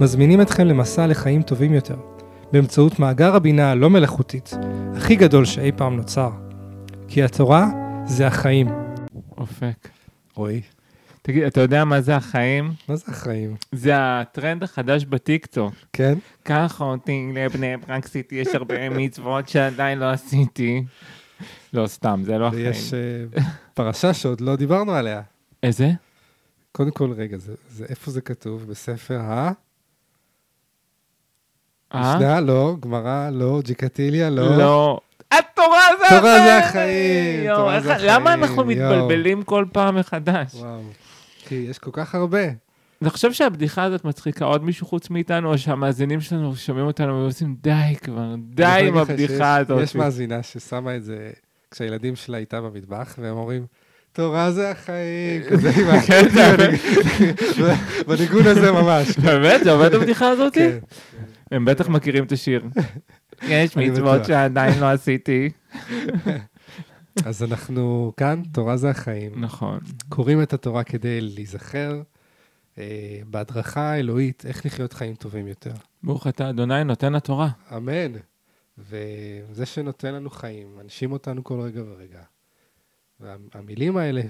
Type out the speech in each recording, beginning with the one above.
מזמינים אתכם למסע לחיים טובים יותר, באמצעות מאגר הבינה הלא מלאכותית, הכי גדול שאי פעם נוצר. כי התורה זה החיים. אופק. רועי, תגיד, אתה יודע מה זה החיים? מה זה החיים? זה הטרנד החדש בטיקטוק. כן? קח אותי לבני ברק סיטי, יש הרבה מצוות שעדיין לא עשיתי. לא, סתם, זה לא החיים. ויש אה, פרשה שעוד לא דיברנו עליה. איזה? קודם כל, רגע, זה, זה, איפה זה כתוב? בספר ה... אה? משנה, לא, גמרא, לא, ג'יקטיליה, לא. לא. התורה זה תורה זה החיים, תורה זה למה החיים, אנחנו יואו. מתבלבלים כל פעם מחדש? וואו. כי יש כל כך הרבה. אני חושב שהבדיחה הזאת מצחיקה עוד מישהו חוץ מאיתנו, או שהמאזינים שלנו שומעים אותנו ועושים די כבר, די עם הבדיחה הזאת. יש מאזינה ששמה את זה כשהילדים שלה איתה במטבח, והם אומרים, תורה זה החיים, כזה עם ה- כן. בניגון הזה ממש. באמת? זה עובד הבדיחה הזאת? כן. הם בטח מכירים את השיר. יש מצוות. שעדיין לא עשיתי. אז אנחנו כאן, תורה זה החיים. נכון. קוראים את התורה כדי להיזכר אה, בהדרכה האלוהית, איך לחיות חיים טובים יותר. ברוך אתה אדוני נותן התורה. אמן. וזה שנותן לנו חיים, מנשים אותנו כל רגע ורגע. והמילים האלה,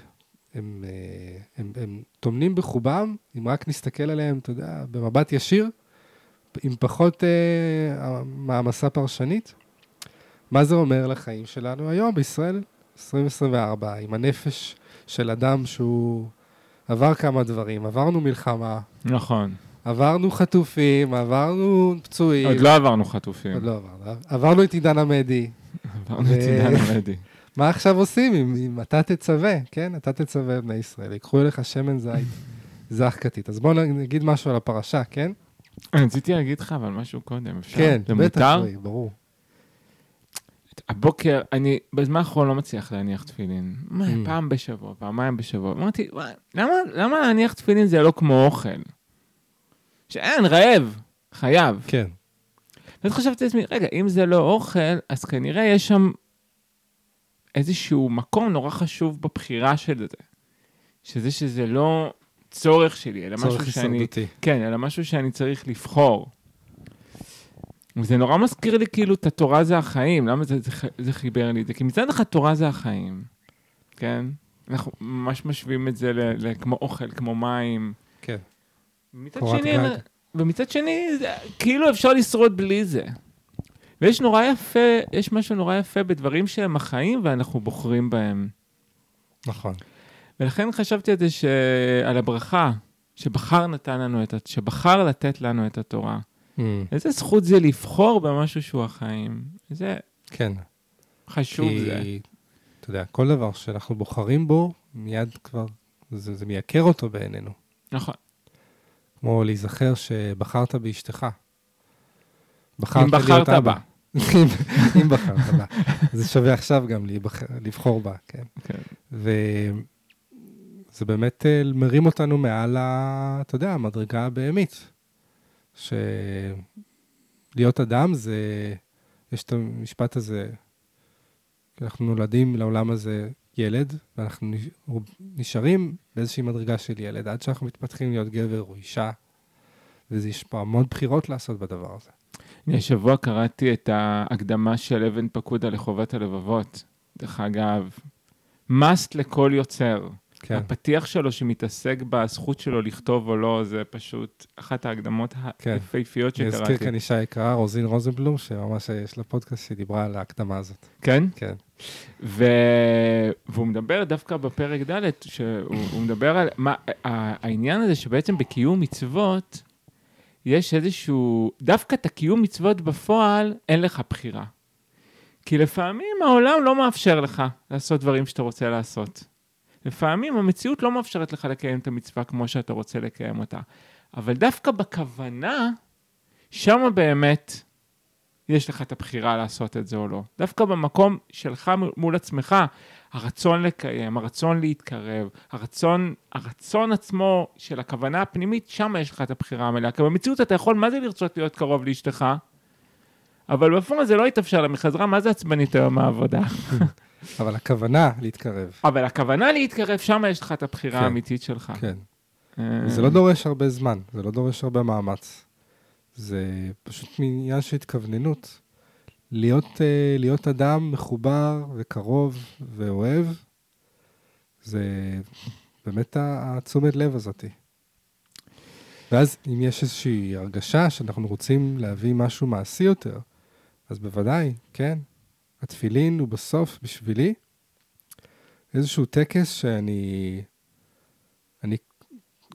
הם, אה, הם, הם טומנים בחובם, אם רק נסתכל עליהם, אתה יודע, במבט ישיר, עם פחות אה, מעמסה פרשנית. מה זה אומר לחיים שלנו היום בישראל 2024, עם הנפש של אדם שהוא עבר כמה דברים, עברנו מלחמה, נכון. עברנו חטופים, עברנו פצועים. עוד לא עברנו חטופים. עוד לא עברנו. עברנו את עידן עמדי. עברנו את עידן המדי. מה עכשיו עושים אם, אם אתה תצווה, כן? אתה תצווה בני ישראל, ייקחו אליך שמן זית, זך כתית. אז בואו נגיד משהו על הפרשה, כן? אני רציתי להגיד לך אבל משהו קודם, אפשר? כן, בטח, ברור. הבוקר, אני בזמן האחרון לא מצליח להניח תפילין. מה, Mm. פעם בשבוע, פעמיים בשבוע. אמרתי, "וואי, למה למה להניח תפילין זה לא כמו אוכל? שאין, רעב, חייב. כן, ואז חשבתי לעצמי, רגע, אם זה לא אוכל, אז כנראה יש שם איזשהו מקום נורא חשוב בבחירה של זה. שזה שזה לא צורך שלי, אלא צורך משהו שאני... הישרדותי. כן, אלא משהו שאני צריך לבחור. וזה נורא מזכיר לי כאילו את התורה זה החיים, למה זה, זה, זה חיבר לי את זה? כי מצד אחד תורה זה החיים, כן? אנחנו ממש משווים את זה ל, ל, כמו אוכל, כמו מים. כן. מצד שני, גג. ומצד שני, זה, כאילו אפשר לשרוד בלי זה. ויש נורא יפה, יש משהו נורא יפה בדברים שהם החיים ואנחנו בוחרים בהם. נכון. ולכן חשבתי על זה שעל הברכה, שבחר נתן לנו את, שבחר לתת לנו את התורה. Mm, איזה זכות זה לבחור במשהו שהוא החיים. איזה כן. חשוב כי, זה. אתה יודע, כל דבר שאנחנו בוחרים בו, מיד כבר, זה, זה מייקר אותו בעינינו. נכון. כמו להיזכר שבחרת באשתך. אם בחרת בה. אם בחרת בה. זה שווה עכשיו גם לבחור בה, כן. כן. וזה באמת אה, מרים אותנו מעל, ה, אתה יודע, המדרגה הבהמית. שלהיות אדם זה, יש את המשפט הזה, אנחנו נולדים לעולם הזה ילד, ואנחנו נש- נשארים באיזושהי מדרגה של ילד, עד שאנחנו מתפתחים להיות גבר או אישה, ויש פה המון בחירות לעשות בדבר הזה. אני השבוע קראתי את ההקדמה של אבן פקודה לחובת הלבבות. דרך אגב, must לכל יוצר. כן, הפתיח שלו שמתעסק בזכות שלו לכתוב או לא, זה פשוט אחת ההקדמות כן. היפהפיות אני אזכיר שקראתי. כאן אישה יקרה, רוזין רוזנבלום, שממש יש לה פודקאסט שדיברה על ההקדמה הזאת. כן? כן. ו... והוא מדבר דווקא בפרק ד', שהוא הוא מדבר על מה, העניין הזה שבעצם בקיום מצוות, יש איזשהו, דווקא את הקיום מצוות בפועל, אין לך בחירה. כי לפעמים העולם לא מאפשר לך לעשות דברים שאתה רוצה לעשות. לפעמים המציאות לא מאפשרת לך לקיים את המצווה כמו שאתה רוצה לקיים אותה. אבל דווקא בכוונה שם באמת יש לך את הבחירה לעשות את זה או לא. דווקא במקום שלך מול עצמך, הרצון לקיים, הרצון להתקרב, הרצון, הרצון עצמו של הכוונה הפנימית, שם יש לך את הבחירה המלאה. כי במציאות אתה יכול, מה זה לרצות להיות קרוב לאשתך? אבל בפועל זה לא יתאפשר לה מחזרה, מה זה עצבנית היום מהעבודה? אבל הכוונה להתקרב. אבל הכוונה להתקרב, שם יש לך את הבחירה כן. האמיתית שלך. כן. אה, זה לא דורש הרבה זמן, זה לא דורש הרבה מאמץ. זה פשוט עניין של התכווננות. להיות, uh, להיות אדם מחובר וקרוב ואוהב, זה באמת התשומת לב הזאתי. ואז אם יש איזושהי הרגשה שאנחנו רוצים להביא משהו מעשי יותר, אז בוודאי, כן. התפילין הוא בסוף, בשבילי, איזשהו טקס שאני אני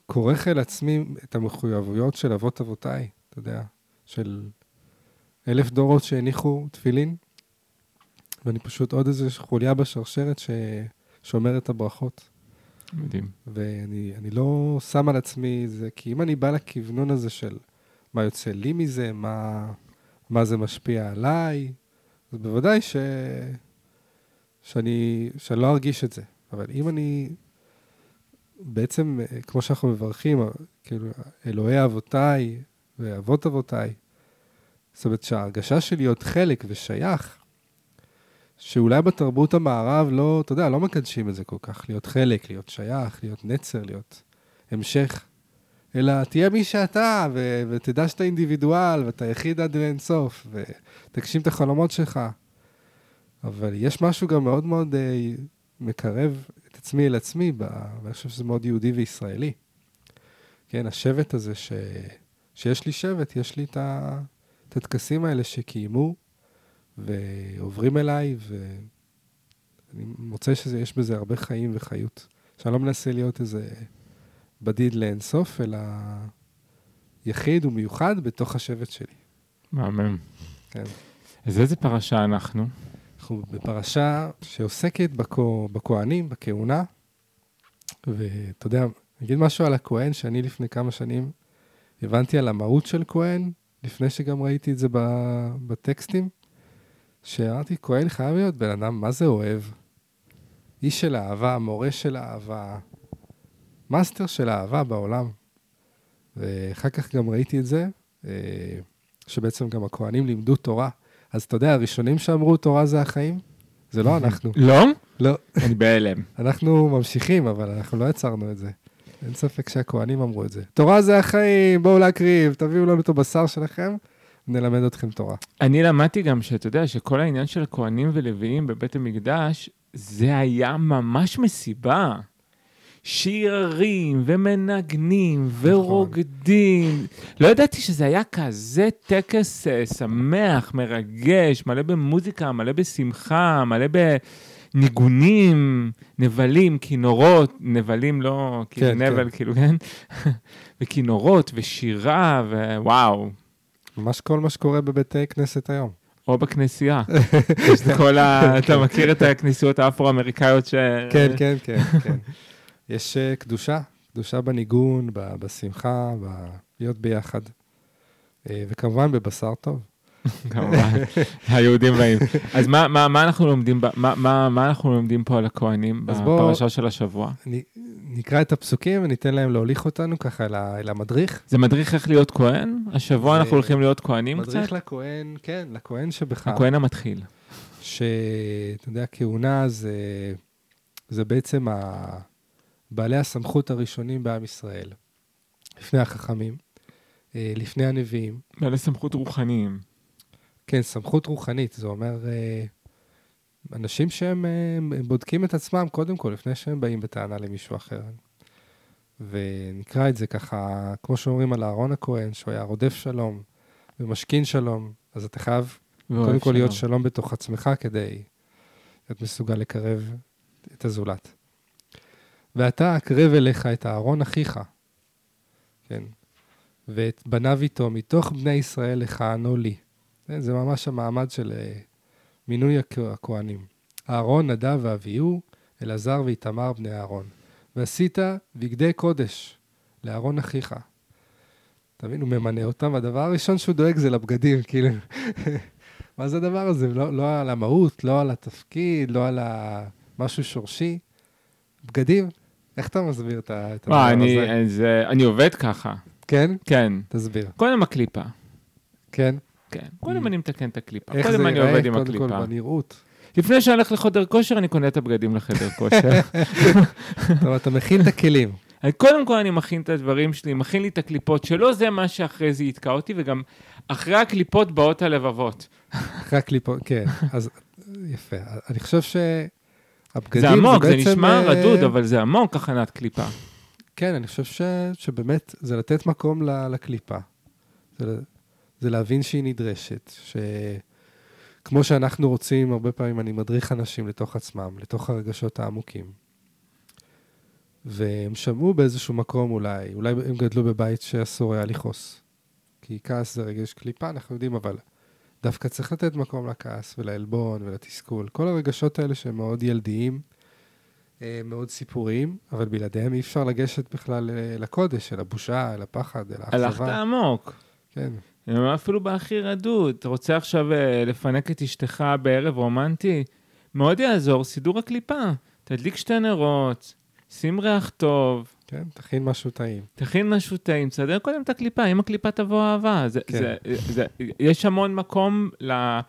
כורך אל עצמי את המחויבויות של אבות אבותיי, אתה יודע, של אלף דורות שהניחו תפילין, ואני פשוט עוד איזו חוליה בשרשרת ששומרת את הברכות. מדהים. ואני אני לא שם על עצמי זה, כי אם אני בא לכוונון הזה של מה יוצא לי מזה, מה, מה זה משפיע עליי, אז בוודאי ש, שאני, שאני לא ארגיש את זה. אבל אם אני, בעצם, אה, כמו שאנחנו מברכים, כאילו, אלוהי אבותיי ואבות אבותיי, זאת אומרת שההרגשה של להיות חלק ושייך, שאולי בתרבות המערב לא, אתה יודע, לא מקדשים את זה כל כך, להיות חלק, להיות שייך, להיות נצר, להיות המשך, אלא תהיה מי שאתה, ו- ותדע שאתה אינדיבידואל, ואתה יחיד עד לאינסוף, ותגשים את החלומות שלך. אבל יש משהו גם מאוד מאוד אה, מקרב את עצמי אל עצמי, ב- ואני חושב שזה מאוד יהודי וישראלי. כן, השבט הזה, ש... שיש לי שבט, יש לי את, הטקסים האלה שקיימו, ועוברים אליי, ואני מוצא שיש בזה הרבה חיים וחיות. שאני לא מנסה להיות איזה בדיד לאינסוף, אלא יחיד ומיוחד בתוך השבט שלי. מהמם. כן. אז איזה פרשה אנחנו? אנחנו בפרשה שעוסקת בכו, בכהנים, בכהונה, ואתה יודע, אני אגיד משהו על הכהן, שאני לפני כמה שנים הבנתי על המהות של כהן, לפני שגם ראיתי את זה בטקסטים, שאמרתי, כהן חייב להיות בן אדם, מה זה אוהב? איש של אהבה, מורה של אהבה, master של אהבה בעולם. ואחר כך גם ראיתי את זה, אה, שבעצם גם הכהנים לימדו תורה. אז אתה יודע, הראשונים שאמרו תורה זה החיים, זה לא אנחנו. לא? לא, אני בהלם. אנחנו ממשיכים, אבל אנחנו לא יצרנו את זה. אין ספק שהכהנים אמרו את זה. תורה זה החיים, בואו להקריב, תביאו לנו את הבשר שלכם, נלמד אתכם תורה. אני למדתי גם שאתה יודע שכל העניין של כהנים ולוויים בבית המקדש, זה היה ממש מסיבה. שירים ומנגנים ורוקדים. לא ידעתי שזה היה כזה טקס אה, שמח, מרגש, מלא במוזיקה, מלא בשמחה, מלא בניגונים, נבלים, כינורות, נבלים לא, כאילו כן, נבל, כאילו, כן? וכינורות ושירה, ווואו. ממש כל מה שקורה בבתי כנסת היום. או בכנסייה. יש את כל ה... אתה מכיר את הכנסיות האפרו-אמריקאיות ש... כן, כן, כן, כן. יש אה, קדושה, קדושה בניגון, בשמחה, ב- להיות ביחד. אה, וכמובן בבשר טוב. כמובן, היהודים באים. אז מה, מה, מה אנחנו לומדים, מה, מה, מה אנחנו לומדים פה על בוא- בפרשה של השבוע? נקרא את הפסוקים וניתן להם להוליך אותנו ככה אל המדריך. זה מדריך איך להיות כהן? השבוע אנחנו הולכים להיות כהנים קצת? מדריך לכהן, כן, לכהן שבך. הכהן המתחיל. שאתה יודע, כהונה זה, זה בעצם ה... בעלי הסמכות הראשונים בעם ישראל. לפני החכמים, אה, לפני הנביאים. בעלי סמכות רוחניים. כן, סמכות רוחנית, זה אומר אה, אנשים שהם אה, בודקים את עצמם קודם כל, לפני שהם באים בטענה למישהו אחר. ונקרא את זה ככה, כמו שאומרים על אהרון הכהן, שהוא היה רודף שלום ומשכין שלום, אז אתה חייב קודם כל להיות שלום. שלום בתוך עצמך כדי להיות מסוגל לקרב את הזולת. ואתה אקרב אליך את אהרון אחיך, כן, ואת בניו איתו, מתוך בני ישראל לכהנו לי. כן, זה ממש המעמד של אה, מינוי הכ- הכהנים. אהרון, נדב ואביהו, אלעזר ואיתמר בני אהרון. ועשית בגדי קודש לאהרון אחיך. אתה מבין, הוא ממנה אותם, והדבר הראשון שהוא דואג זה לבגדים, כאילו. מה זה הדבר הזה? לא, לא על המהות, לא על התפקיד, לא על. משהו שורשי. בגדים, איך אתה מסביר את הדבר וואי, אני, הזה? זה, אני עובד ככה, כן? כן. תסביר. קודם הקליפה, כן? כן. קודם אני מתקן את הקליפה. איך קודם זה אני עובד עם קודם כל, הקליפה. בנראות. לפני שאני הולך לחדר כושר, אני קונה את הבגדים לחדר כושר. טוב, אתה מכין את הכלים. אני- קודם כל אני מכין את הדברים שלי, מכין לי את הקליפות, שלא זה מה שאחרי זה יתקע אותי, וגם אחרי הקליפות באות הלבבות. אחרי הקליפות, כן. אז יפה. אני חושב שהבגדים זה עמוק, זה בעצם, נשמע אה, רדוד, אבל זה עמוק, הכנת קליפה. כן, אני חושב ש... שבאמת זה לתת מקום ל... לקליפה. זה, זה להבין שהיא נדרשת, שכמו שאנחנו רוצים, הרבה פעמים אני מדריך אנשים לתוך עצמם, לתוך הרגשות העמוקים. והם שמעו באיזשהו מקום אולי, אולי הם גדלו בבית שאסור היה לכעוס. כי כעס זה רגש קליפה, אנחנו יודעים, אבל דווקא צריך לתת מקום לכעס ולעלבון ולתסכול. כל הרגשות האלה שהם מאוד ילדיים, אה, מאוד סיפוריים, אבל בלעדיהם אי אפשר לגשת בכלל אה, לקודש, אל הבושה, אל הפחד, אל הלכת האכזבה. עמוק. כן, אני אומר, אפילו בהכי רדוד. אתה רוצה עכשיו אה, לפנק את אשתך בערב רומנטי? מאוד יעזור סידור הקליפה. תדליק שתי נרות, שים ריח טוב, כן, תכין משהו טעים. תכין משהו טעים, תסדר קודם את הקליפה, עם הקליפה תבוא אהבה. זה, כן. זה, זה, יש המון מקום ל,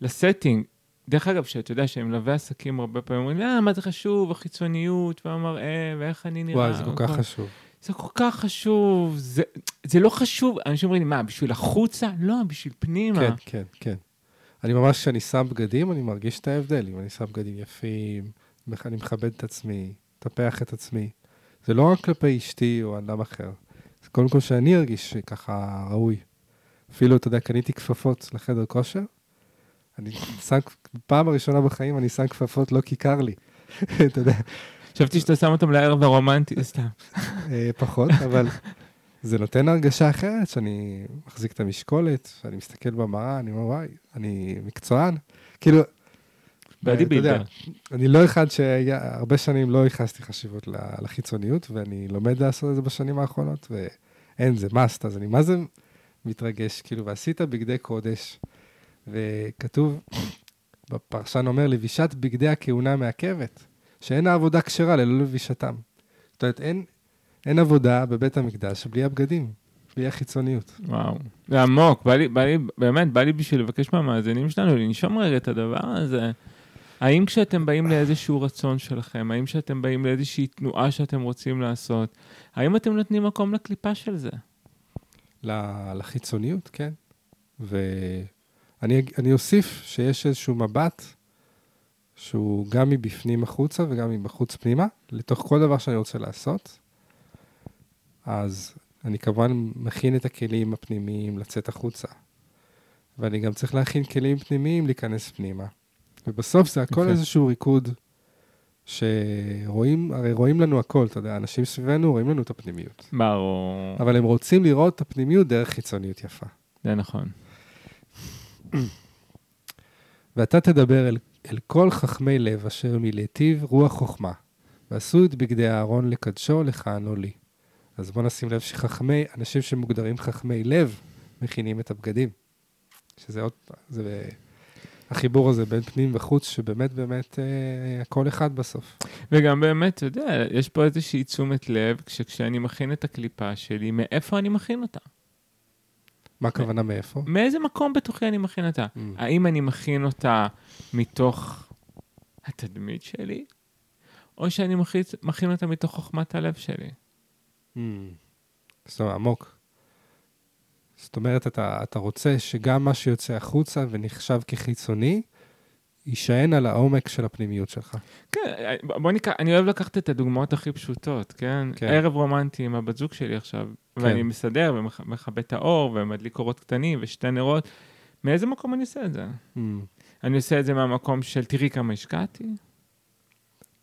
לסטינג. דרך אגב, שאתה יודע שהם מלווה עסקים הרבה פעמים אומרים, אה, מה זה חשוב, החיצוניות והמראה, ואיך אני נראה. וואי, זה כל כך וכל- חשוב. זה כל כך חשוב, זה, זה לא חשוב. אנשים אומרים לי, מה, בשביל החוצה? לא, בשביל פנימה. כן, כן, כן. אני ממש, כשאני שם בגדים, אני מרגיש את ההבדל. אם אני שם בגדים יפים, אני מכבד את עצמי, מטפח את עצמי. זה לא רק כלפי אשתי או אדם אחר. זה קודם כל שאני ארגיש שככה ראוי. אפילו, אתה יודע, קניתי כפפות לחדר כושר. אני שם, פעם הראשונה בחיים אני שם כפפות לא כי קר לי. אתה יודע, חשבתי שאתה שם אותם לערב הרומנטי, סתם. אה, פחות, אבל זה נותן הרגשה אחרת, שאני מחזיק את המשקולת, שאני מסתכל במראה, אני אומר, וואי, אני מקצוען. כאילו, באדי אתה יודע, בילדר. אני לא אחד שהרבה שנים לא ייחסתי חשיבות לחיצוניות, ואני לומד לעשות את זה בשנים האחרונות, ואין, זה must, אז אני מה זה מתרגש, כאילו, ועשית בגדי קודש, וכתוב, בפרשן אומר, לבישת בגדי הכהונה מעכבת, שאין העבודה כשרה ללא לבישתם. זאת אומרת, אין, אין עבודה בבית המקדש בלי הבגדים, בלי החיצוניות. וואו. זה עמוק, בא לי, בא לי, באמת, בא לי בשביל לבקש מהמאזינים שלנו לנשום רגע את הדבר הזה. האם כשאתם באים לאיזשהו רצון שלכם, האם כשאתם באים לאיזושהי תנועה שאתם רוצים לעשות, האם אתם נותנים מקום לקליפה של זה? לחיצוניות, כן. ואני אוסיף שיש איזשהו מבט שהוא גם מבפנים החוצה וגם מבחוץ פנימה, לתוך כל דבר שאני רוצה לעשות. אז אני כמובן מכין את הכלים הפנימיים לצאת החוצה. ואני גם צריך להכין כלים פנימיים להיכנס פנימה. ובסוף זה הכל יפה. איזשהו ריקוד שרואים, הרי רואים לנו הכל, אתה יודע, אנשים סביבנו רואים לנו את הפנימיות. ברור, אבל הם רוצים לראות את הפנימיות דרך חיצוניות יפה. זה נכון. ואתה תדבר אל, אל כל חכמי לב אשר מלהיטיב רוח חוכמה, ועשו את בגדי אהרון לקדשו לכהנו לי. אז בוא נשים לב שחכמי, אנשים שמוגדרים חכמי לב, מכינים את הבגדים. שזה עוד, זה החיבור הזה בין פנים וחוץ, שבאמת באמת אה, הכל אחד בסוף. וגם באמת, אתה יודע, יש פה איזושהי תשומת לב, כשכשאני מכין את הקליפה שלי, מאיפה אני מכין אותה? מה הכוונה מאיפה? מאיזה מקום בתוכי אני מכין אותה? Mm. האם אני מכין אותה מתוך התדמית שלי, או שאני מכין, מכין אותה מתוך חוכמת הלב שלי? Mm. זאת אומרת, עמוק. זאת אומרת, אתה, אתה רוצה שגם מה שיוצא החוצה ונחשב כחיצוני, יישען על העומק של הפנימיות שלך. כן, בוא ניקח, אני אוהב לקחת את הדוגמאות הכי פשוטות, כן? כן. ערב רומנטי עם הבת זוג שלי עכשיו, ואני מסדר ומכבה את האור ומדליק אורות קטנים ושתי נרות. מאיזה מקום אני עושה את זה? Mm. אני עושה את זה מהמקום של תראי כמה השקעתי,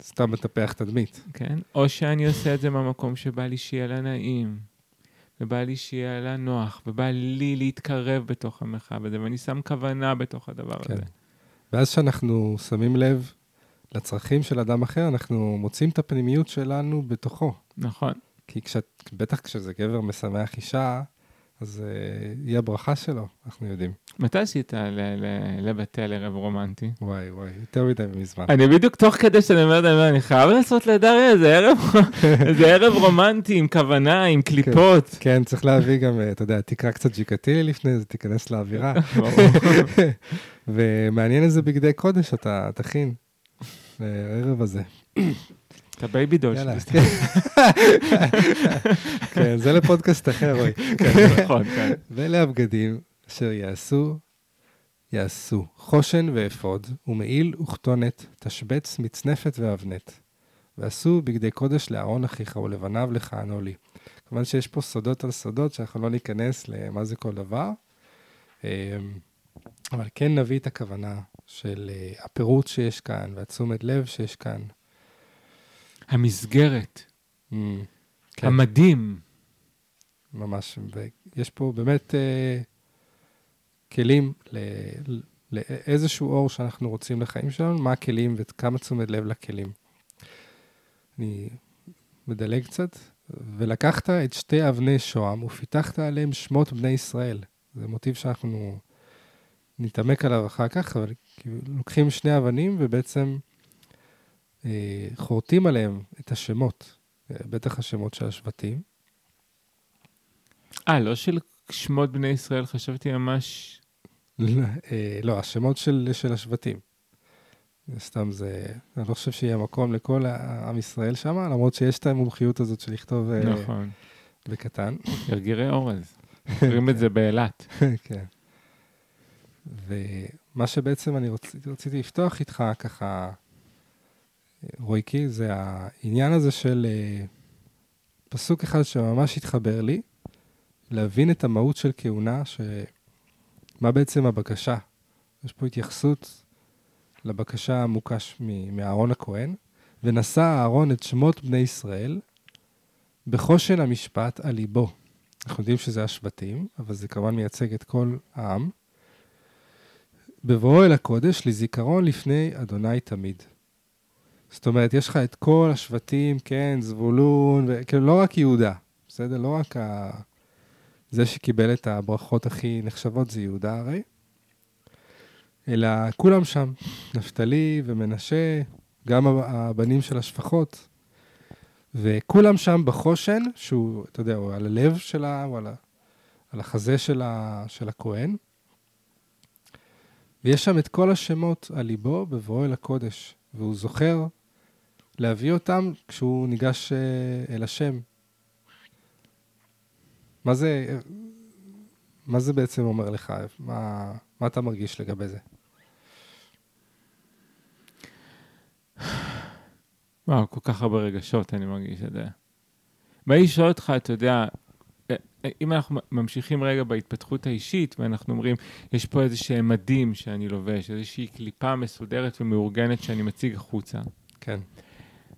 סתם מטפח תדמית. כן? או שאני עושה את זה מהמקום שבא לי שיהיה לה נעים, ובא לי שיהיה לה נוח, ובא לי להתקרב בתוך המרחב הזה, ואני שם כוונה בתוך הדבר כן. הזה. ואז כשאנחנו שמים לב לצרכים של אדם אחר, אנחנו מוצאים את הפנימיות שלנו בתוכו. נכון. כי כשאת, בטח כשזה גבר משמח אישה, אז אה, היא הברכה שלו, אנחנו יודעים. מתי עשית לבטל ערב רומנטי? וואי, וואי, יותר מדי מזמן. אני בדיוק תוך כדי שאני אומר, אני חייב לעשות לדריה איזה ערב, רומנטי עם כוונה, עם קליפות. כן, צריך להביא גם, אה, אתה יודע, תקרא קצת ג'יקטי לפני זה, תיכנס לאווירה. ומעניין איזה בגדי קודש אתה תכין לערב הזה. את ה baby doll. שלי. כן, זה לפודקאסט אחר, רועי. כן, זה נכון, כן. ואלה הבגדים אשר יעשו, יעשו חושן ואפוד, ומעיל וכתונת, תשבץ, מצנפת ואבנת. ועשו בגדי קודש לאהרון אחיך ולבניו לכהנו לי. כיוון שיש פה סודות על סודות, שאנחנו לא ניכנס למה זה כל דבר. אמ, אבל כן נביא את הכוונה של אה, הפירוט שיש כאן, והתשומת לב שיש כאן. המסגרת, אמ, כן. המדים. ממש, ויש פה באמת אה, כלים ל- לאיזשהו אור שאנחנו רוצים לחיים שלנו, מה הכלים וכמה תשומת לב לכלים. אני מדלג קצת, ולקחת את שתי אבני שוהם ופיתחת עליהם שמות בני ישראל. זה מוטיב שאנחנו נתעמק עליו אחר כך, אבל לוקחים שני אבנים ובעצם אה, חורטים עליהם את השמות, אה, בטח השמות של השבטים. אה, לא של שמות בני ישראל, חשבתי ממש... לא, אה, לא, השמות של, של השבטים. סתם זה, אני לא חושב שיהיה מקום לכל עם ישראל שם, למרות שיש את המומחיות הזאת של לכתוב אה, נכון. בקטן. גרגירי אורז. קוראים את זה באילת. כן. ומה שבעצם אני רוצ, רציתי לפתוח איתך ככה, רויקי, זה העניין הזה של אה, פסוק אחד שממש התחבר לי, להבין את המהות של כהונה, שמה בעצם הבקשה. יש פה התייחסות לבקשה המוקש מאהרון הכהן, ונשא אהרון את שמות בני ישראל בחושן המשפט על ליבו. אנחנו יודעים שזה השבטים, אבל זה כמובן מייצג את כל העם. בבואו אל הקודש לזיכרון לפני אדוני תמיד. זאת אומרת, יש לך את כל השבטים, כן, זבולון, ו... כאילו לא רק יהודה, בסדר? לא רק ה... זה שקיבל את הברכות הכי נחשבות זה יהודה הרי, אלא כולם שם, נפתלי ומנשה, גם הבנים של השפחות, וכולם שם בחושן, שהוא, אתה יודע, הוא על הלב שלה, הוא על, ה... על החזה של, ה... של הכהן, ויש שם את כל השמות על ליבו בבואו אל הקודש, והוא זוכר להביא אותם כשהוא ניגש אה, אל השם. מה זה, מה זה בעצם אומר לך? מה, מה אתה מרגיש לגבי זה? וואו, כל כך הרבה רגשות, אני מרגיש את זה. לי לשאול אותך, אתה יודע, אה, אם אנחנו ממשיכים רגע בהתפתחות האישית, ואנחנו אומרים, יש פה איזה שהם מדים שאני לובש, איזושהי קליפה מסודרת ומאורגנת שאני מציג החוצה. כן.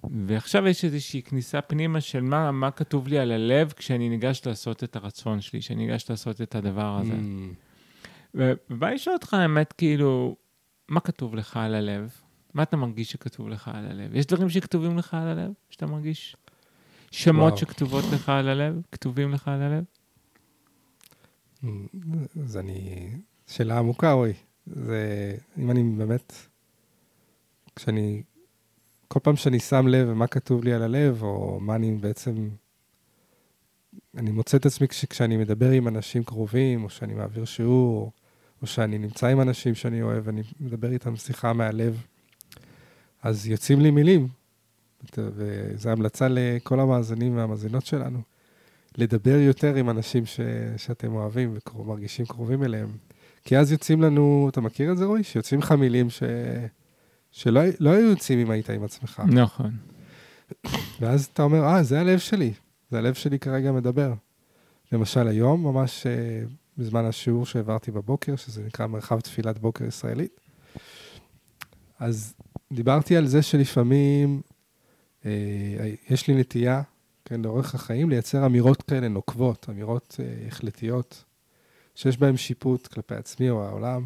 ועכשיו יש איזושהי כניסה פנימה של מה, מה כתוב לי על הלב כשאני ניגש לעשות את הרצון שלי, כשאני ניגש לעשות את הדבר הזה. Mm, ובא לי לשאול אותך, האמת, כאילו, מה כתוב לך על הלב? מה אתה מרגיש שכתוב לך על הלב? יש דברים שכתובים לך על הלב? שאתה מרגיש? שמות וואו. שכתובות לך על הלב? כתובים לך על הלב? mm, אז אני... שאלה עמוקה, רועי. זה... אם אני באמת... כשאני... כל פעם שאני שם לב מה כתוב לי על הלב, או מה אני בעצם... אני מוצא את עצמי כש, כשאני מדבר עם אנשים קרובים, או שאני מעביר שיעור, או שאני נמצא עם אנשים שאני אוהב, אני מדבר איתם שיחה מהלב, אז יוצאים לי מילים. וזו המלצה לכל המאזינים והמאזינות שלנו, לדבר יותר עם אנשים ש, שאתם אוהבים ומרגישים קרובים אליהם. כי אז יוצאים לנו, אתה מכיר את זה, רועי? שיוצאים לך מילים ש... שלא לא היו יוצאים אם היית עם עצמך. נכון. ואז אתה אומר, אה, זה הלב שלי, זה הלב שלי כרגע מדבר. למשל היום, ממש אה, בזמן השיעור שהעברתי בבוקר, שזה נקרא מרחב תפילת בוקר ישראלית, אז דיברתי על זה שלפעמים אה, יש לי נטייה, כן, לאורך החיים, לייצר אמירות כאלה נוקבות, אמירות אה, החלטיות, שיש בהן שיפוט כלפי עצמי או העולם.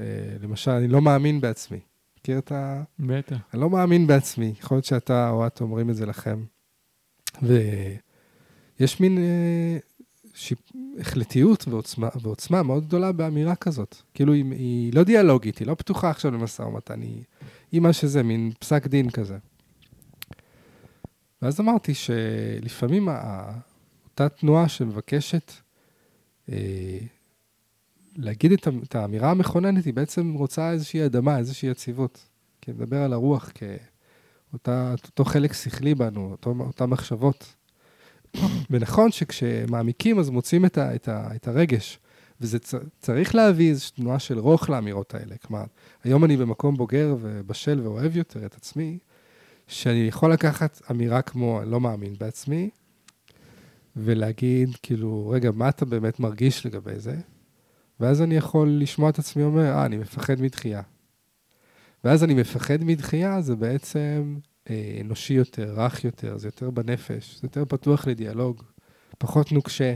אה, למשל, אני לא מאמין בעצמי. מכיר את ה... בטח. אני לא מאמין בעצמי, יכול להיות שאתה או את אומרים את זה לכם. ויש מין אה, שיפ... החלטיות ועוצמה, ועוצמה מאוד גדולה באמירה כזאת. כאילו, היא, היא לא דיאלוגית, היא לא פתוחה עכשיו למשא ומתן, היא, היא מה שזה, מין פסק דין כזה. ואז אמרתי שלפעמים אותה תנועה שמבקשת אה, להגיד את, את האמירה המכוננת, היא בעצם רוצה איזושהי אדמה, איזושהי יציבות. כי אני מדבר על הרוח כאותו חלק שכלי בנו, אותן מחשבות. ונכון שכשמעמיקים אז מוצאים את, ה, את, ה, את הרגש, וזה צ, צריך להביא איזושהי תנועה של רוך לאמירות האלה. כלומר, היום אני במקום בוגר ובשל ואוהב יותר את עצמי, שאני יכול לקחת אמירה כמו, לא מאמין בעצמי, ולהגיד, כאילו, רגע, מה אתה באמת מרגיש לגבי זה? ואז אני יכול לשמוע את עצמי אומר, אה, אני מפחד מדחייה. ואז אני מפחד מדחייה, זה בעצם אה, אנושי יותר, רך יותר, זה יותר בנפש, זה יותר פתוח לדיאלוג, פחות נוקשה,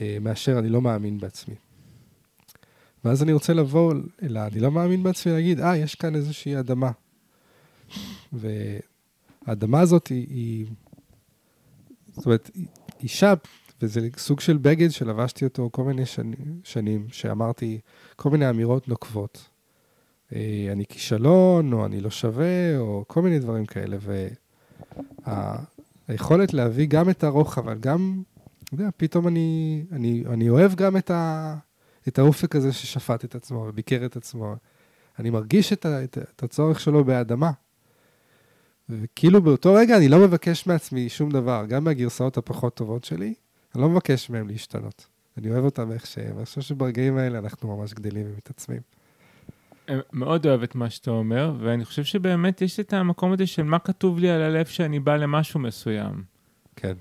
אה, מאשר אני לא מאמין בעצמי. ואז אני רוצה לבוא אל אני לא מאמין בעצמי, להגיד, אה, יש כאן איזושהי אדמה. והאדמה הזאת היא, היא זאת אומרת, אישה, וזה סוג של בגד שלבשתי אותו כל מיני שנים, שנים שאמרתי כל מיני אמירות נוקבות. אה, אני כישלון, או אני לא שווה, או כל מיני דברים כאלה. והיכולת וה, להביא גם את הרוחב, אבל גם, אתה יודע, פתאום אני, אני, אני אוהב גם את, ה, את האופק הזה ששפט את עצמו וביקר את עצמו. אני מרגיש את, ה, את, את הצורך שלו באדמה. וכאילו באותו רגע אני לא מבקש מעצמי שום דבר, גם מהגרסאות הפחות טובות שלי, אני לא מבקש מהם להשתנות. אני אוהב אותם איך שהם, אני חושב שברגעים האלה אנחנו ממש גדלים ומתעצמים. מאוד אוהב את מה שאתה אומר, ואני חושב שבאמת יש את המקום הזה של מה כתוב לי על הלב שאני בא למשהו מסוים. כן.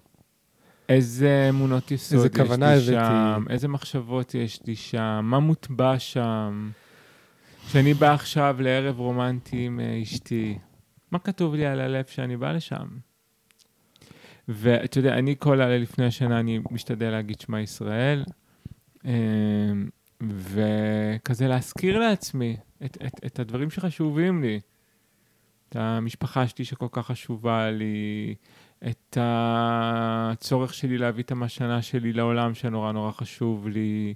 איזה אמונות יסוד איזה יש לי הבאתי... שם, איזה מחשבות יש לי שם, מה מוטבע שם. כשאני בא עכשיו לערב רומנטי עם אה, אשתי, מה כתוב לי על הלב שאני בא לשם? ואתה יודע, אני כל הלילה לפני השנה, אני משתדל להגיד שמע ישראל, אמ, וכזה להזכיר לעצמי את, את, את הדברים שחשובים לי. את המשפחה שלי שכל כך חשובה לי, את הצורך שלי להביא את המשנה שלי לעולם שנורא נורא חשוב לי,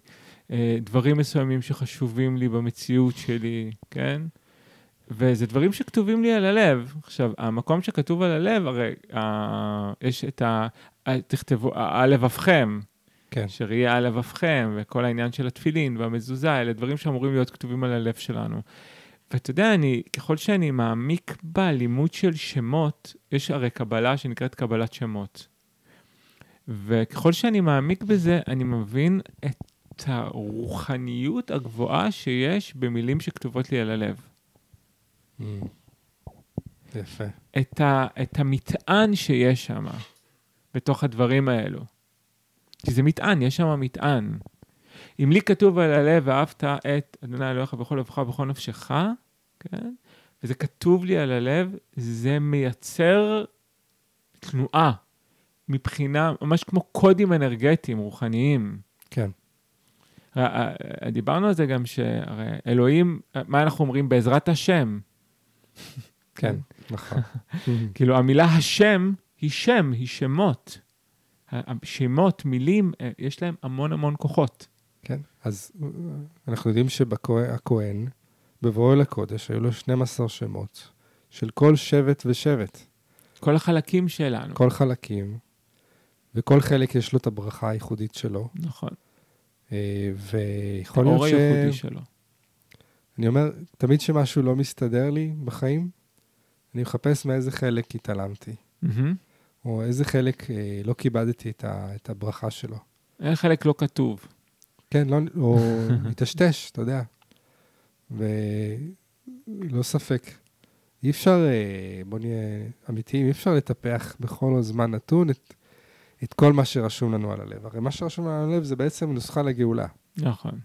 אה, דברים מסוימים שחשובים לי במציאות שלי, כן? וזה דברים שכתובים לי על הלב. עכשיו, המקום שכתוב על הלב, הרי אה, יש את ה... תכתבו, על לבבכם. כן. שראייה על לבבכם, וכל העניין של התפילין והמזוזה, אלה דברים שאמורים להיות כתובים על הלב שלנו. ואתה יודע, אני, ככל שאני מעמיק בלימוד של שמות, יש הרי קבלה שנקראת קבלת שמות. וככל שאני מעמיק בזה, אני מבין את הרוחניות הגבוהה שיש במילים שכתובות לי על הלב. Mm. יפה. את, ה, את המטען שיש שם, בתוך הדברים האלו. כי זה מטען, יש שם מטען. אם לי כתוב על הלב, ואהבת את אדוני אלוהיך בכל לבך ובכל נפשך, כן? וזה כתוב לי על הלב, זה מייצר תנועה מבחינה, ממש כמו קודים אנרגטיים, רוחניים. כן. דיברנו על זה גם שהרי אלוהים, מה אנחנו אומרים? בעזרת השם. כן, נכון. כאילו, המילה השם היא שם, היא שמות. שמות, מילים, אה, יש להם המון המון כוחות. כן, אז אה, אנחנו יודעים שבכהן, בבואו לקודש, היו לו 12 שמות של כל שבט ושבט. כל החלקים שלנו. כל חלקים, וכל חלק יש לו את הברכה הייחודית שלו. נכון. אה, ויכול להיות ש... האור הייחודי שלו. אני אומר, תמיד כשמשהו לא מסתדר לי בחיים, אני מחפש מאיזה חלק התעלמתי. Mm-hmm. או איזה חלק אה, לא כיבדתי את, ה, את הברכה שלו. איזה חלק לא כתוב. כן, לא, או מטשטש, אתה יודע. ולא ספק. אי אפשר, אה, בוא נהיה אמיתיים, אי אפשר לטפח בכל זמן נתון את, את כל מה שרשום לנו על הלב. הרי מה שרשום לנו על הלב זה בעצם נוסחה לגאולה. נכון.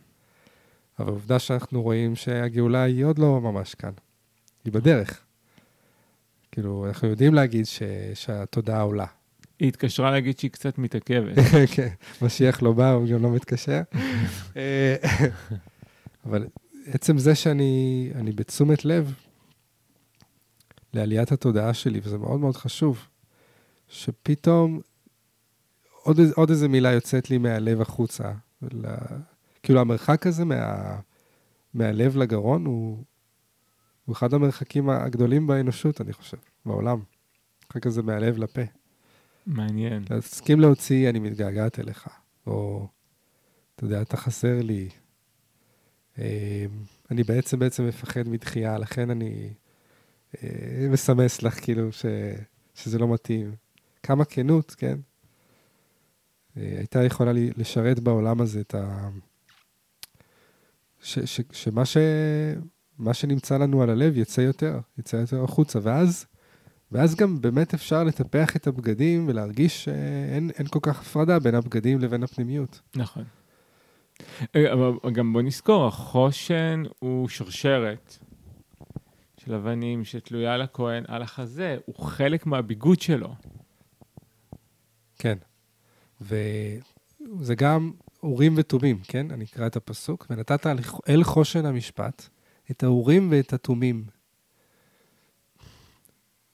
אבל עובדה שאנחנו רואים שהגאולה היא עוד לא ממש כאן. היא בדרך. כאילו, אנחנו יודעים להגיד ש, שהתודעה עולה. היא התקשרה להגיד שהיא קצת מתעכבת. כן, משיח לא בא, הוא גם לא מתקשר. אה, אבל עצם זה שאני בתשומת לב לעליית התודעה שלי, וזה מאוד מאוד חשוב, שפתאום עוד, עוד איזה מילה יוצאת לי מהלב החוצה. כאילו, המרחק הזה מה... מהלב לגרון הוא... הוא אחד המרחקים הגדולים באנושות, אני חושב, בעולם. המרחק הזה מהלב לפה. מעניין. להסכים להוציא, אני מתגעגעת אליך, או, אתה יודע, אתה חסר לי. אה, אני בעצם בעצם מפחד מדחייה, לכן אני אה, מסמס לך, כאילו, ש, שזה לא מתאים. כמה כנות, כן? אה, הייתה יכולה לשרת בעולם הזה את ה... ש, ש, שמה ש, מה שנמצא לנו על הלב יצא יותר, יצא יותר החוצה, ואז ואז גם באמת אפשר לטפח את הבגדים ולהרגיש שאין אין כל כך הפרדה בין הבגדים לבין הפנימיות. נכון. אה, אבל גם בוא נזכור, החושן הוא שרשרת של אבנים שתלויה לכהן על החזה, הוא חלק מהביגוד שלו. כן. וזה גם אורים ותומים, כן? אני אקרא את הפסוק. ונתת אל- אל חושן המשפט את האורים ואת התומים.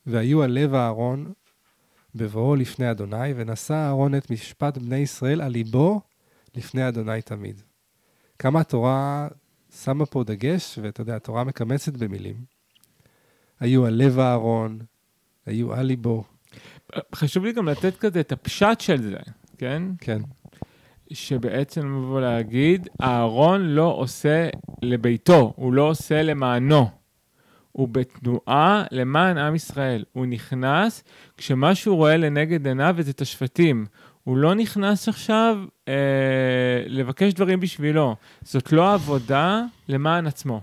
והיו על לב אהרון בבואו לפני אדוני, ונשא אהרון את משפט בני ישראל על ליבו לפני אדוני תמיד. כמה התורה שמה פה דגש, ואתה יודע, התורה מקמצת במילים. היו על לב אהרון, היו על ליבו. חשוב לי גם לתת כזה את הפשט של זה, כן? כן, שבעצם לבוא להגיד, אהרון לא עושה לביתו, הוא לא עושה למענו. הוא בתנועה למען עם ישראל. הוא נכנס כשמה שהוא רואה לנגד עיניו זה את השבטים. הוא לא נכנס עכשיו אה, לבקש דברים בשבילו. זאת לא עבודה למען עצמו.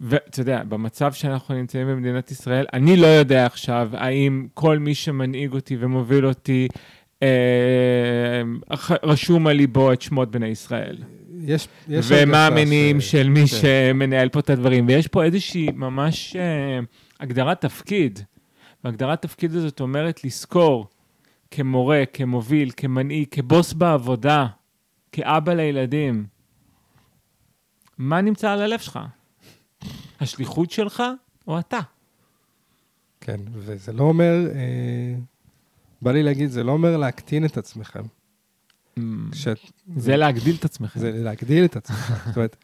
ואתה יודע, במצב שאנחנו נמצאים במדינת ישראל, אני לא יודע עכשיו האם כל מי שמנהיג אותי ומוביל אותי רשום על ליבו את שמות בני ישראל. יש, יש ומה המניעים ש- של מי כן. שמנהל פה את הדברים. ויש פה איזושהי ממש אה, הגדרת תפקיד. והגדרת תפקיד הזאת אומרת לזכור כמורה, כמוביל, כמנהיג, כבוס בעבודה, כאבא לילדים. מה נמצא על הלב שלך? השליחות שלך או אתה? כן, וזה לא אומר, אה, בא לי להגיד, זה לא אומר להקטין את עצמכם. כשאת, זה להגדיל את עצמכם. זה להגדיל את עצמך. זאת אומרת,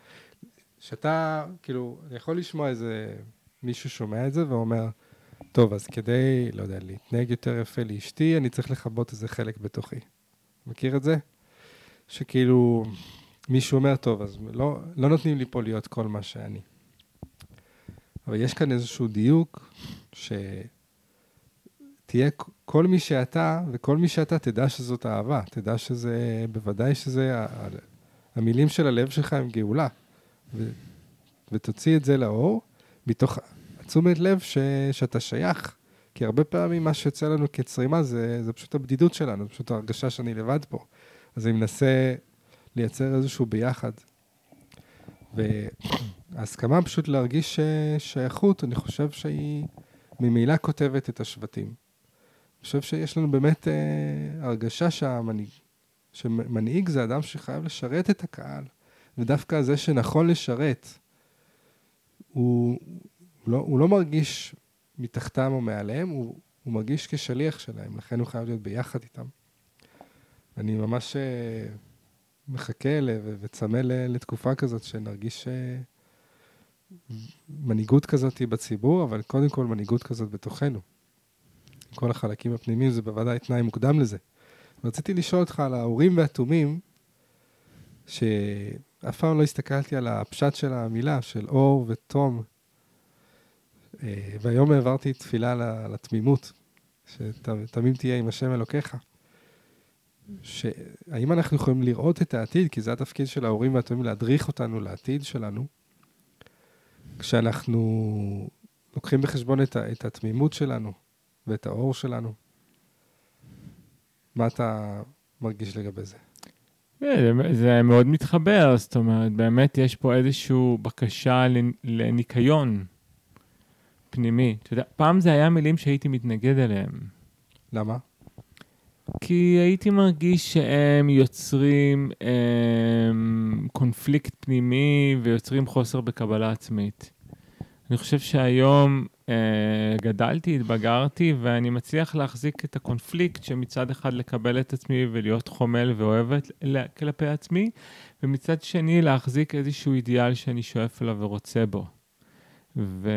שאתה, כאילו, אני יכול לשמוע איזה, מישהו שומע את זה ואומר, טוב, אז כדי, לא יודע, להתנהג יותר יפה לאשתי, אני צריך לכבות איזה חלק בתוכי. מכיר את זה? שכאילו, מישהו אומר, טוב, אז לא, לא נותנים לי פה להיות כל מה שאני. אבל יש כאן איזשהו דיוק, שתהיה כל מי שאתה, וכל מי שאתה תדע שזאת אהבה. תדע שזה, בוודאי שזה, המילים של הלב שלך הם גאולה. ו, ותוציא את זה לאור, מתוך תשומת לב ש, שאתה שייך. כי הרבה פעמים מה שיוצא לנו כצרימה זה, זה פשוט הבדידות שלנו, פשוט ההרגשה שאני לבד פה. אז אני מנסה לייצר איזשהו ביחד. וההסכמה פשוט להרגיש ש- שייכות, אני חושב שהיא ממילא כותבת את השבטים. חושב שיש לנו באמת אה, הרגשה שהמנהיג, שמנהיג זה אדם שחייב לשרת את הקהל, ודווקא זה שנכון לשרת, הוא, הוא, לא, הוא לא מרגיש מתחתם או מעליהם, הוא, הוא מרגיש כשליח שלהם, לכן הוא חייב להיות ביחד איתם. אני ממש אה, מחכה ל- וצמא לתקופה כזאת, שנרגיש אה, מנהיגות כזאת בציבור, אבל קודם כל מנהיגות כזאת בתוכנו. כל החלקים הפנימיים זה בוודאי תנאי מוקדם לזה. רציתי לשאול אותך על האורים והתומים, שאף פעם לא הסתכלתי על הפשט של המילה, של אור ותום. אה, והיום העברתי תפילה לתמימות, שתמים תהיה עם השם אלוקיך. שהאם אנחנו יכולים לראות את העתיד, כי זה התפקיד של ההורים והתומים, להדריך אותנו לעתיד שלנו, כשאנחנו לוקחים בחשבון את, ה- את התמימות שלנו ואת האור שלנו. מה אתה מרגיש לגבי זה? כן, זה- מאוד מתחבר, זאת אומרת, באמת יש פה איזושהי בקשה לנ- לניקיון פנימי. אתה יודע, פעם זה היה מילים שהייתי מתנגד אליהם. למה? כי הייתי מרגיש שהם יוצרים הם, קונפליקט פנימי ויוצרים חוסר בקבלה עצמית. אני חושב שהיום אה, גדלתי, התבגרתי, ואני מצליח להחזיק את הקונפליקט שמצד אחד לקבל את עצמי ולהיות חומל ואוהבת כלפי עצמי, ומצד שני להחזיק איזשהו אידיאל שאני שואף אליו ורוצה בו. ו...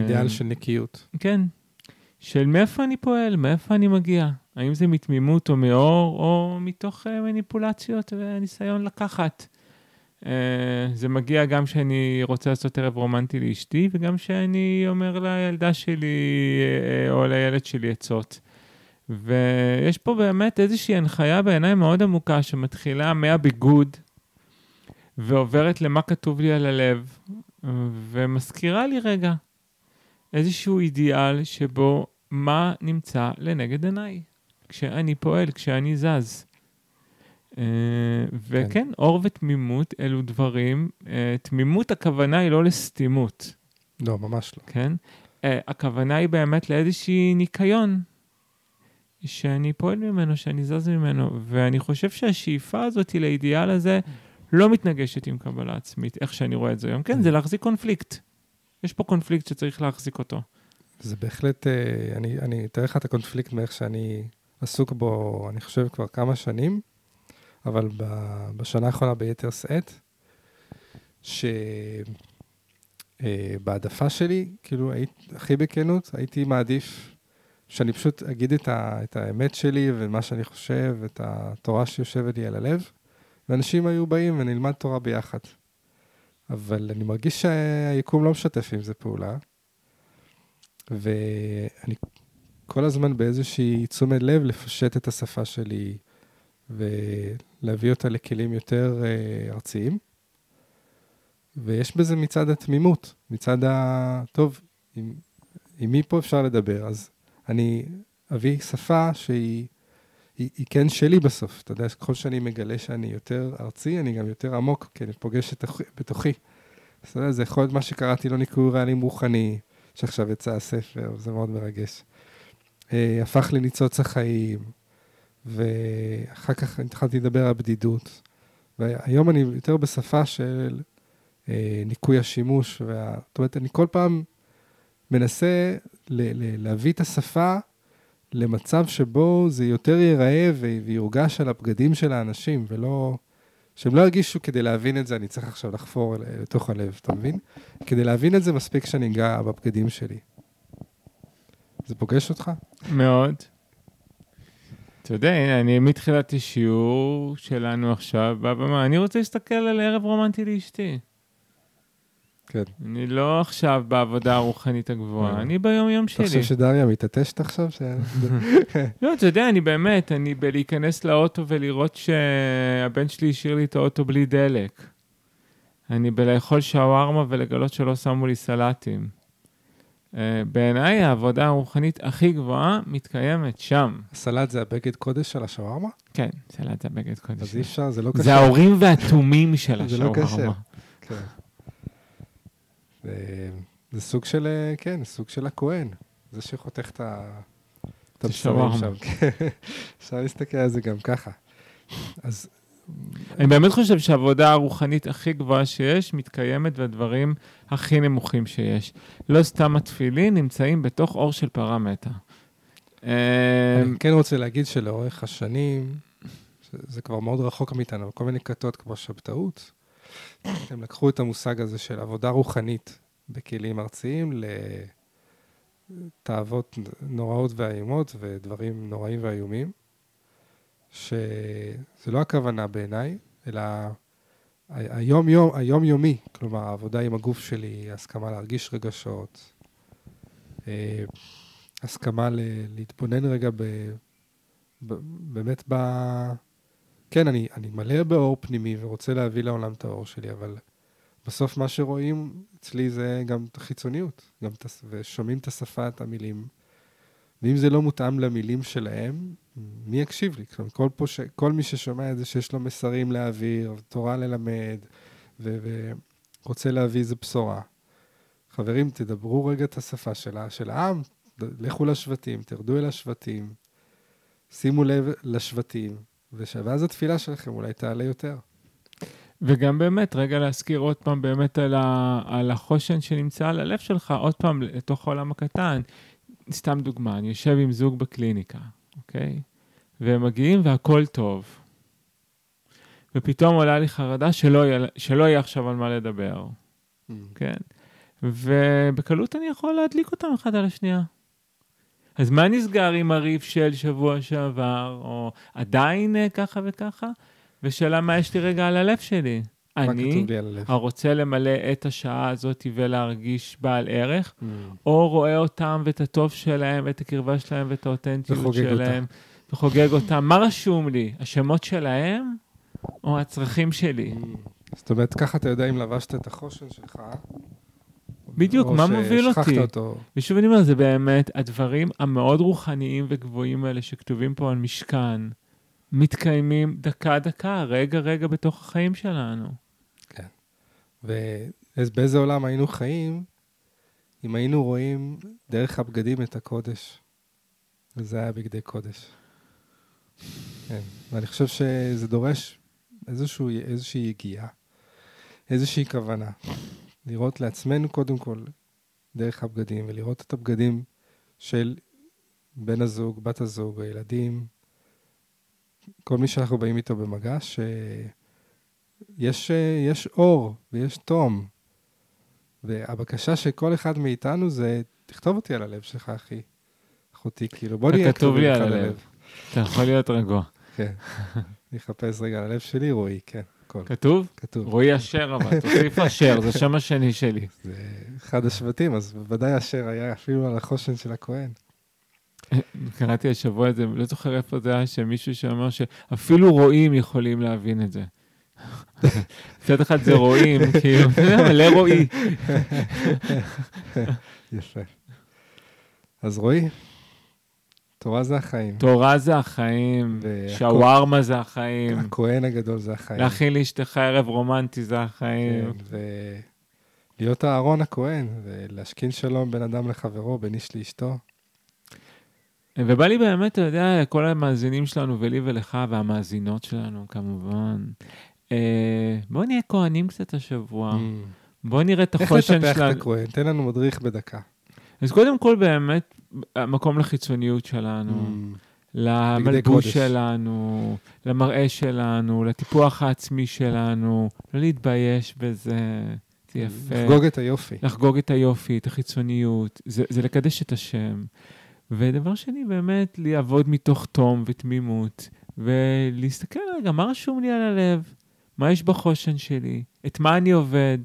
אידיאל של נקיות. כן. של מאיפה אני פועל, מאיפה אני מגיע. האם זה מתמימות או מאור, או מתוך uh, מניפולציות וניסיון לקחת. Uh, זה מגיע גם כשאני רוצה לעשות ערב רומנטי לאשתי, וגם כשאני אומר לילדה שלי uh, או לילד שלי עצות. ויש פה באמת איזושהי הנחיה בעיניי מאוד עמוקה, שמתחילה מהביגוד, ועוברת למה כתוב לי על הלב, ומזכירה לי רגע איזשהו אידיאל שבו מה נמצא לנגד עיניי, כשאני פועל, כשאני זז. Uh, וכן, כן. אור ותמימות אלו דברים, uh, תמימות הכוונה היא לא לסתימות. לא, ממש לא. כן? Uh, הכוונה היא באמת לאיזושהי ניקיון, שאני פועל ממנו, שאני זז ממנו, ואני חושב שהשאיפה הזאת לאידיאל הזה לא מתנגשת עם קבלה עצמית, איך שאני רואה את זה היום. כן, זה להחזיק קונפליקט. יש פה קונפליקט שצריך להחזיק אותו. זה בהחלט, אה, אני, אני אתאר לך את הקונפליקט מאיך שאני עסוק בו, אני חושב, כבר כמה שנים, אבל בשנה האחרונה ביתר שאת, שבהעדפה אה, שלי, כאילו, היית, הכי בכנות, הייתי מעדיף שאני פשוט אגיד את, ה, את האמת שלי ומה שאני חושב, את התורה שיושבת לי על הלב, ואנשים היו באים ונלמד תורה ביחד. אבל אני מרגיש שהיקום לא משתף עם זה פעולה. ואני כל הזמן באיזושהי תשומת לב לפשט את השפה שלי ולהביא אותה לכלים יותר uh, ארציים. ויש בזה מצד התמימות, מצד ה... טוב, עם, עם מי פה אפשר לדבר? אז אני אביא שפה שהיא היא, היא כן שלי בסוף. אתה יודע, ככל שאני מגלה שאני יותר ארצי, אני גם יותר עמוק, כי אני פוגש את בתוכי. אתה יודע, זה יכול להיות מה שקראתי לו ניקוי רעלים רוחני, שעכשיו יצא הספר, זה מאוד מרגש. אה, הפך לניצוץ החיים, ואחר כך התחלתי לדבר על בדידות. והיום אני יותר בשפה של אה, ניקוי השימוש. וה... זאת אומרת, אני כל פעם מנסה ל- ל- להביא את השפה למצב שבו זה יותר ייראה ויורגש על הבגדים של האנשים, ולא... שהם לא ירגישו כדי להבין את זה, אני צריך עכשיו לחפור לתוך הלב, אתה מבין? כדי להבין את זה, מספיק שאני אגע בבגדים שלי. זה פוגש אותך? מאוד. אתה יודע, אני מתחילת השיעור שלנו עכשיו, בבמה, אני רוצה להסתכל על ערב רומנטי לאשתי. כן. אני לא עכשיו בעבודה הרוחנית הגבוהה, אני ביום-יום שלי. אתה חושב שדריה מתעטשת עכשיו? לא, אתה יודע, אני באמת, אני בלהיכנס לאוטו ולראות שהבן שלי השאיר לי את האוטו בלי דלק. אני בלאכול שווארמה ולגלות שלא שמו לי סלטים. אה, בעיניי העבודה הרוחנית הכי גבוהה מתקיימת שם. הסלט זה הבגד קודש של השווארמה? כן, סלט זה הבגד קודש. אז אי אפשר, זה לא קשה. זה ההורים והתומים של השווארמה. זה לא קשה. כן. זה סוג של, כן, סוג של הכהן, זה שחותך את הבשרים שם. אפשר להסתכל על זה גם ככה. אז... אני באמת חושב שהעבודה הרוחנית הכי גבוהה שיש, מתקיימת בדברים הכי נמוכים שיש. לא סתם התפילין נמצאים בתוך אור של פרה מתה. אני כן רוצה להגיד שלאורך השנים, זה כבר מאוד רחוק מאיתנו, כל מיני כתות כמו שבתאות, הם לקחו את המושג הזה של עבודה רוחנית בכלים ארציים לתאוות נוראות ואיומות ודברים נוראים ואיומים, שזה לא הכוונה בעיניי, אלא היום-יום, היום-יומי, כלומר, העבודה עם הגוף שלי, הסכמה להרגיש רגשות, אה, הסכמה להתבונן רגע ב, ב, באמת ב... כן, אני, אני מלא באור פנימי ורוצה להביא לעולם את האור שלי, אבל בסוף מה שרואים אצלי זה גם את החיצוניות, גם את, ושומעים את השפה, את המילים. ואם זה לא מותאם למילים שלהם, מי יקשיב לי? כלומר, כל, פה ש... כל מי ששומע את זה שיש לו מסרים להעביר, תורה ללמד, ו... ורוצה להביא איזה בשורה. חברים, תדברו רגע את השפה שלה, של העם, לכו לשבטים, תרדו אל השבטים, שימו לב לשבטים, ואז התפילה שלכם אולי תעלה יותר. וגם באמת, רגע להזכיר עוד פעם באמת על, ה, על החושן שנמצא על הלב שלך, עוד פעם, לתוך העולם הקטן. סתם דוגמה, אני יושב עם זוג בקליניקה, אוקיי? והם מגיעים והכול טוב. ופתאום עולה לי חרדה שלא יהיה, שלא יהיה עכשיו על מה לדבר, כן? ובקלות אני יכול להדליק אותם אחד על השנייה. אז מה נסגר עם הריב של שבוע שעבר, או עדיין אה, ככה וככה? ושאלה מה יש לי רגע על הלב שלי. אני? הרוצה למלא את השעה הזאת ולהרגיש בעל ערך, Mm. או רואה אותם ואת הטוב שלהם, ואת הקרבה שלהם ואת האותנטיות שלהם, וחוגג אותם. מה רשום לי? השמות שלהם או הצרכים שלי? זאת אומרת, ככה אתה יודע אם לבשת את החושן שלך. בדיוק, מה מוביל אותי? אותו. ושוב אני אומר, זה באמת הדברים המאוד רוחניים וגבוהים האלה שכתובים פה על משכן, מתקיימים דקה-דקה, רגע-רגע בתוך החיים שלנו. ובאיזה עולם היינו חיים אם היינו רואים דרך הבגדים את הקודש. וזה היה בגדי קודש. כן, ואני חושב שזה דורש איזשהו, איזושהי יגיעה, איזושהי כוונה. לראות לעצמנו קודם כל דרך הבגדים, ולראות את הבגדים של בן הזוג, בת הזוג, הילדים, כל מי שאנחנו באים איתו במגע, שיש יש אור ויש תום. והבקשה של כל אחד מאיתנו זה, תכתוב אותי על הלב שלך, אחי. אחותי, כאילו, בוא נהיה כתוב לי על הלב. אתה יכול להיות רגוע. כן. אני אחפש רגע על הלב שלי, רועי, כן, הכל. כתוב? כתוב. רועי אשר אבל, תוסיף אשר, זה שם השני שלי. זה אחד השבטים, אז בוודאי אשר היה אפילו על החושן של הכהן. קראתי השבוע את זה, לא זוכר איפה זה היה, שמישהו שאמר שאפילו רועים יכולים להבין את זה. מצד אחד זה רועים, כאילו, מלא רועי. יפה. אז רועי, תורה זה החיים. תורה זה החיים, שווארמה זה החיים, הכהן הגדול זה החיים. להכין לאשתך ערב רומנטי זה החיים. כן, ולהיות אהרון הכהן, ולהשכין שלום בין אדם לחברו, בין איש לאשתו. ובא לי באמת, אתה יודע, לכל המאזינים שלנו, ולי ולך, והמאזינות שלנו, כמובן. אה, בואו נהיה כהנים קצת השבוע. Mm. בואו נראה את איך החושן לטפח את שלנו. הכהן? תן לנו מדריך בדקה. אז קודם כל, באמת, המקום לחיצוניות שלנו, Mm. למלבוש. שלנו, למראה שלנו, לטיפוח העצמי שלנו, לא להתבייש בזה, זה יפה. לחגוג את היופי. לחגוג את היופי, את החיצוניות, זה, זה לקדש את השם. ודבר שני, באמת, לעבוד מתוך תום ותמימות, ולהסתכל רגע, מה רשום לי על הלב? מה יש בחושן שלי? את מה אני עובד?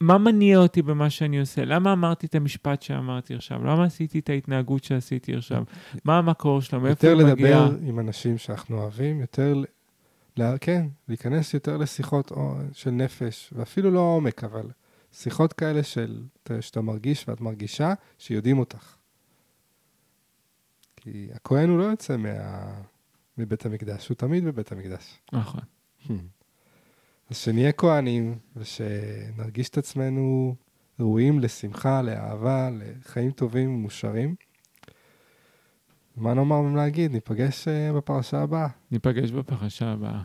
מה מניע אותי במה שאני עושה? למה אמרתי את המשפט שאמרתי עכשיו? למה עשיתי את ההתנהגות שעשיתי עכשיו? מה המקור שלו? מאיפה יותר הוא מגיע? לדבר עם אנשים שאנחנו אוהבים, יותר, לה- כן, להיכנס יותר לשיחות של נפש, ואפילו לא עומק, אבל שיחות כאלה של, אתה- שאתה מרגיש ואת מרגישה, שיודעים אותך. כי הכהן הוא לא יוצא מה... מבית המקדש, הוא תמיד בבית המקדש. נכון. אז שנהיה כהנים, ושנרגיש את עצמנו ראויים לשמחה, לאהבה, לחיים טובים ומאושרים. מה נאמר ומה להגיד? ניפגש אה, בפרשה הבאה. ניפגש בפרשה הבאה.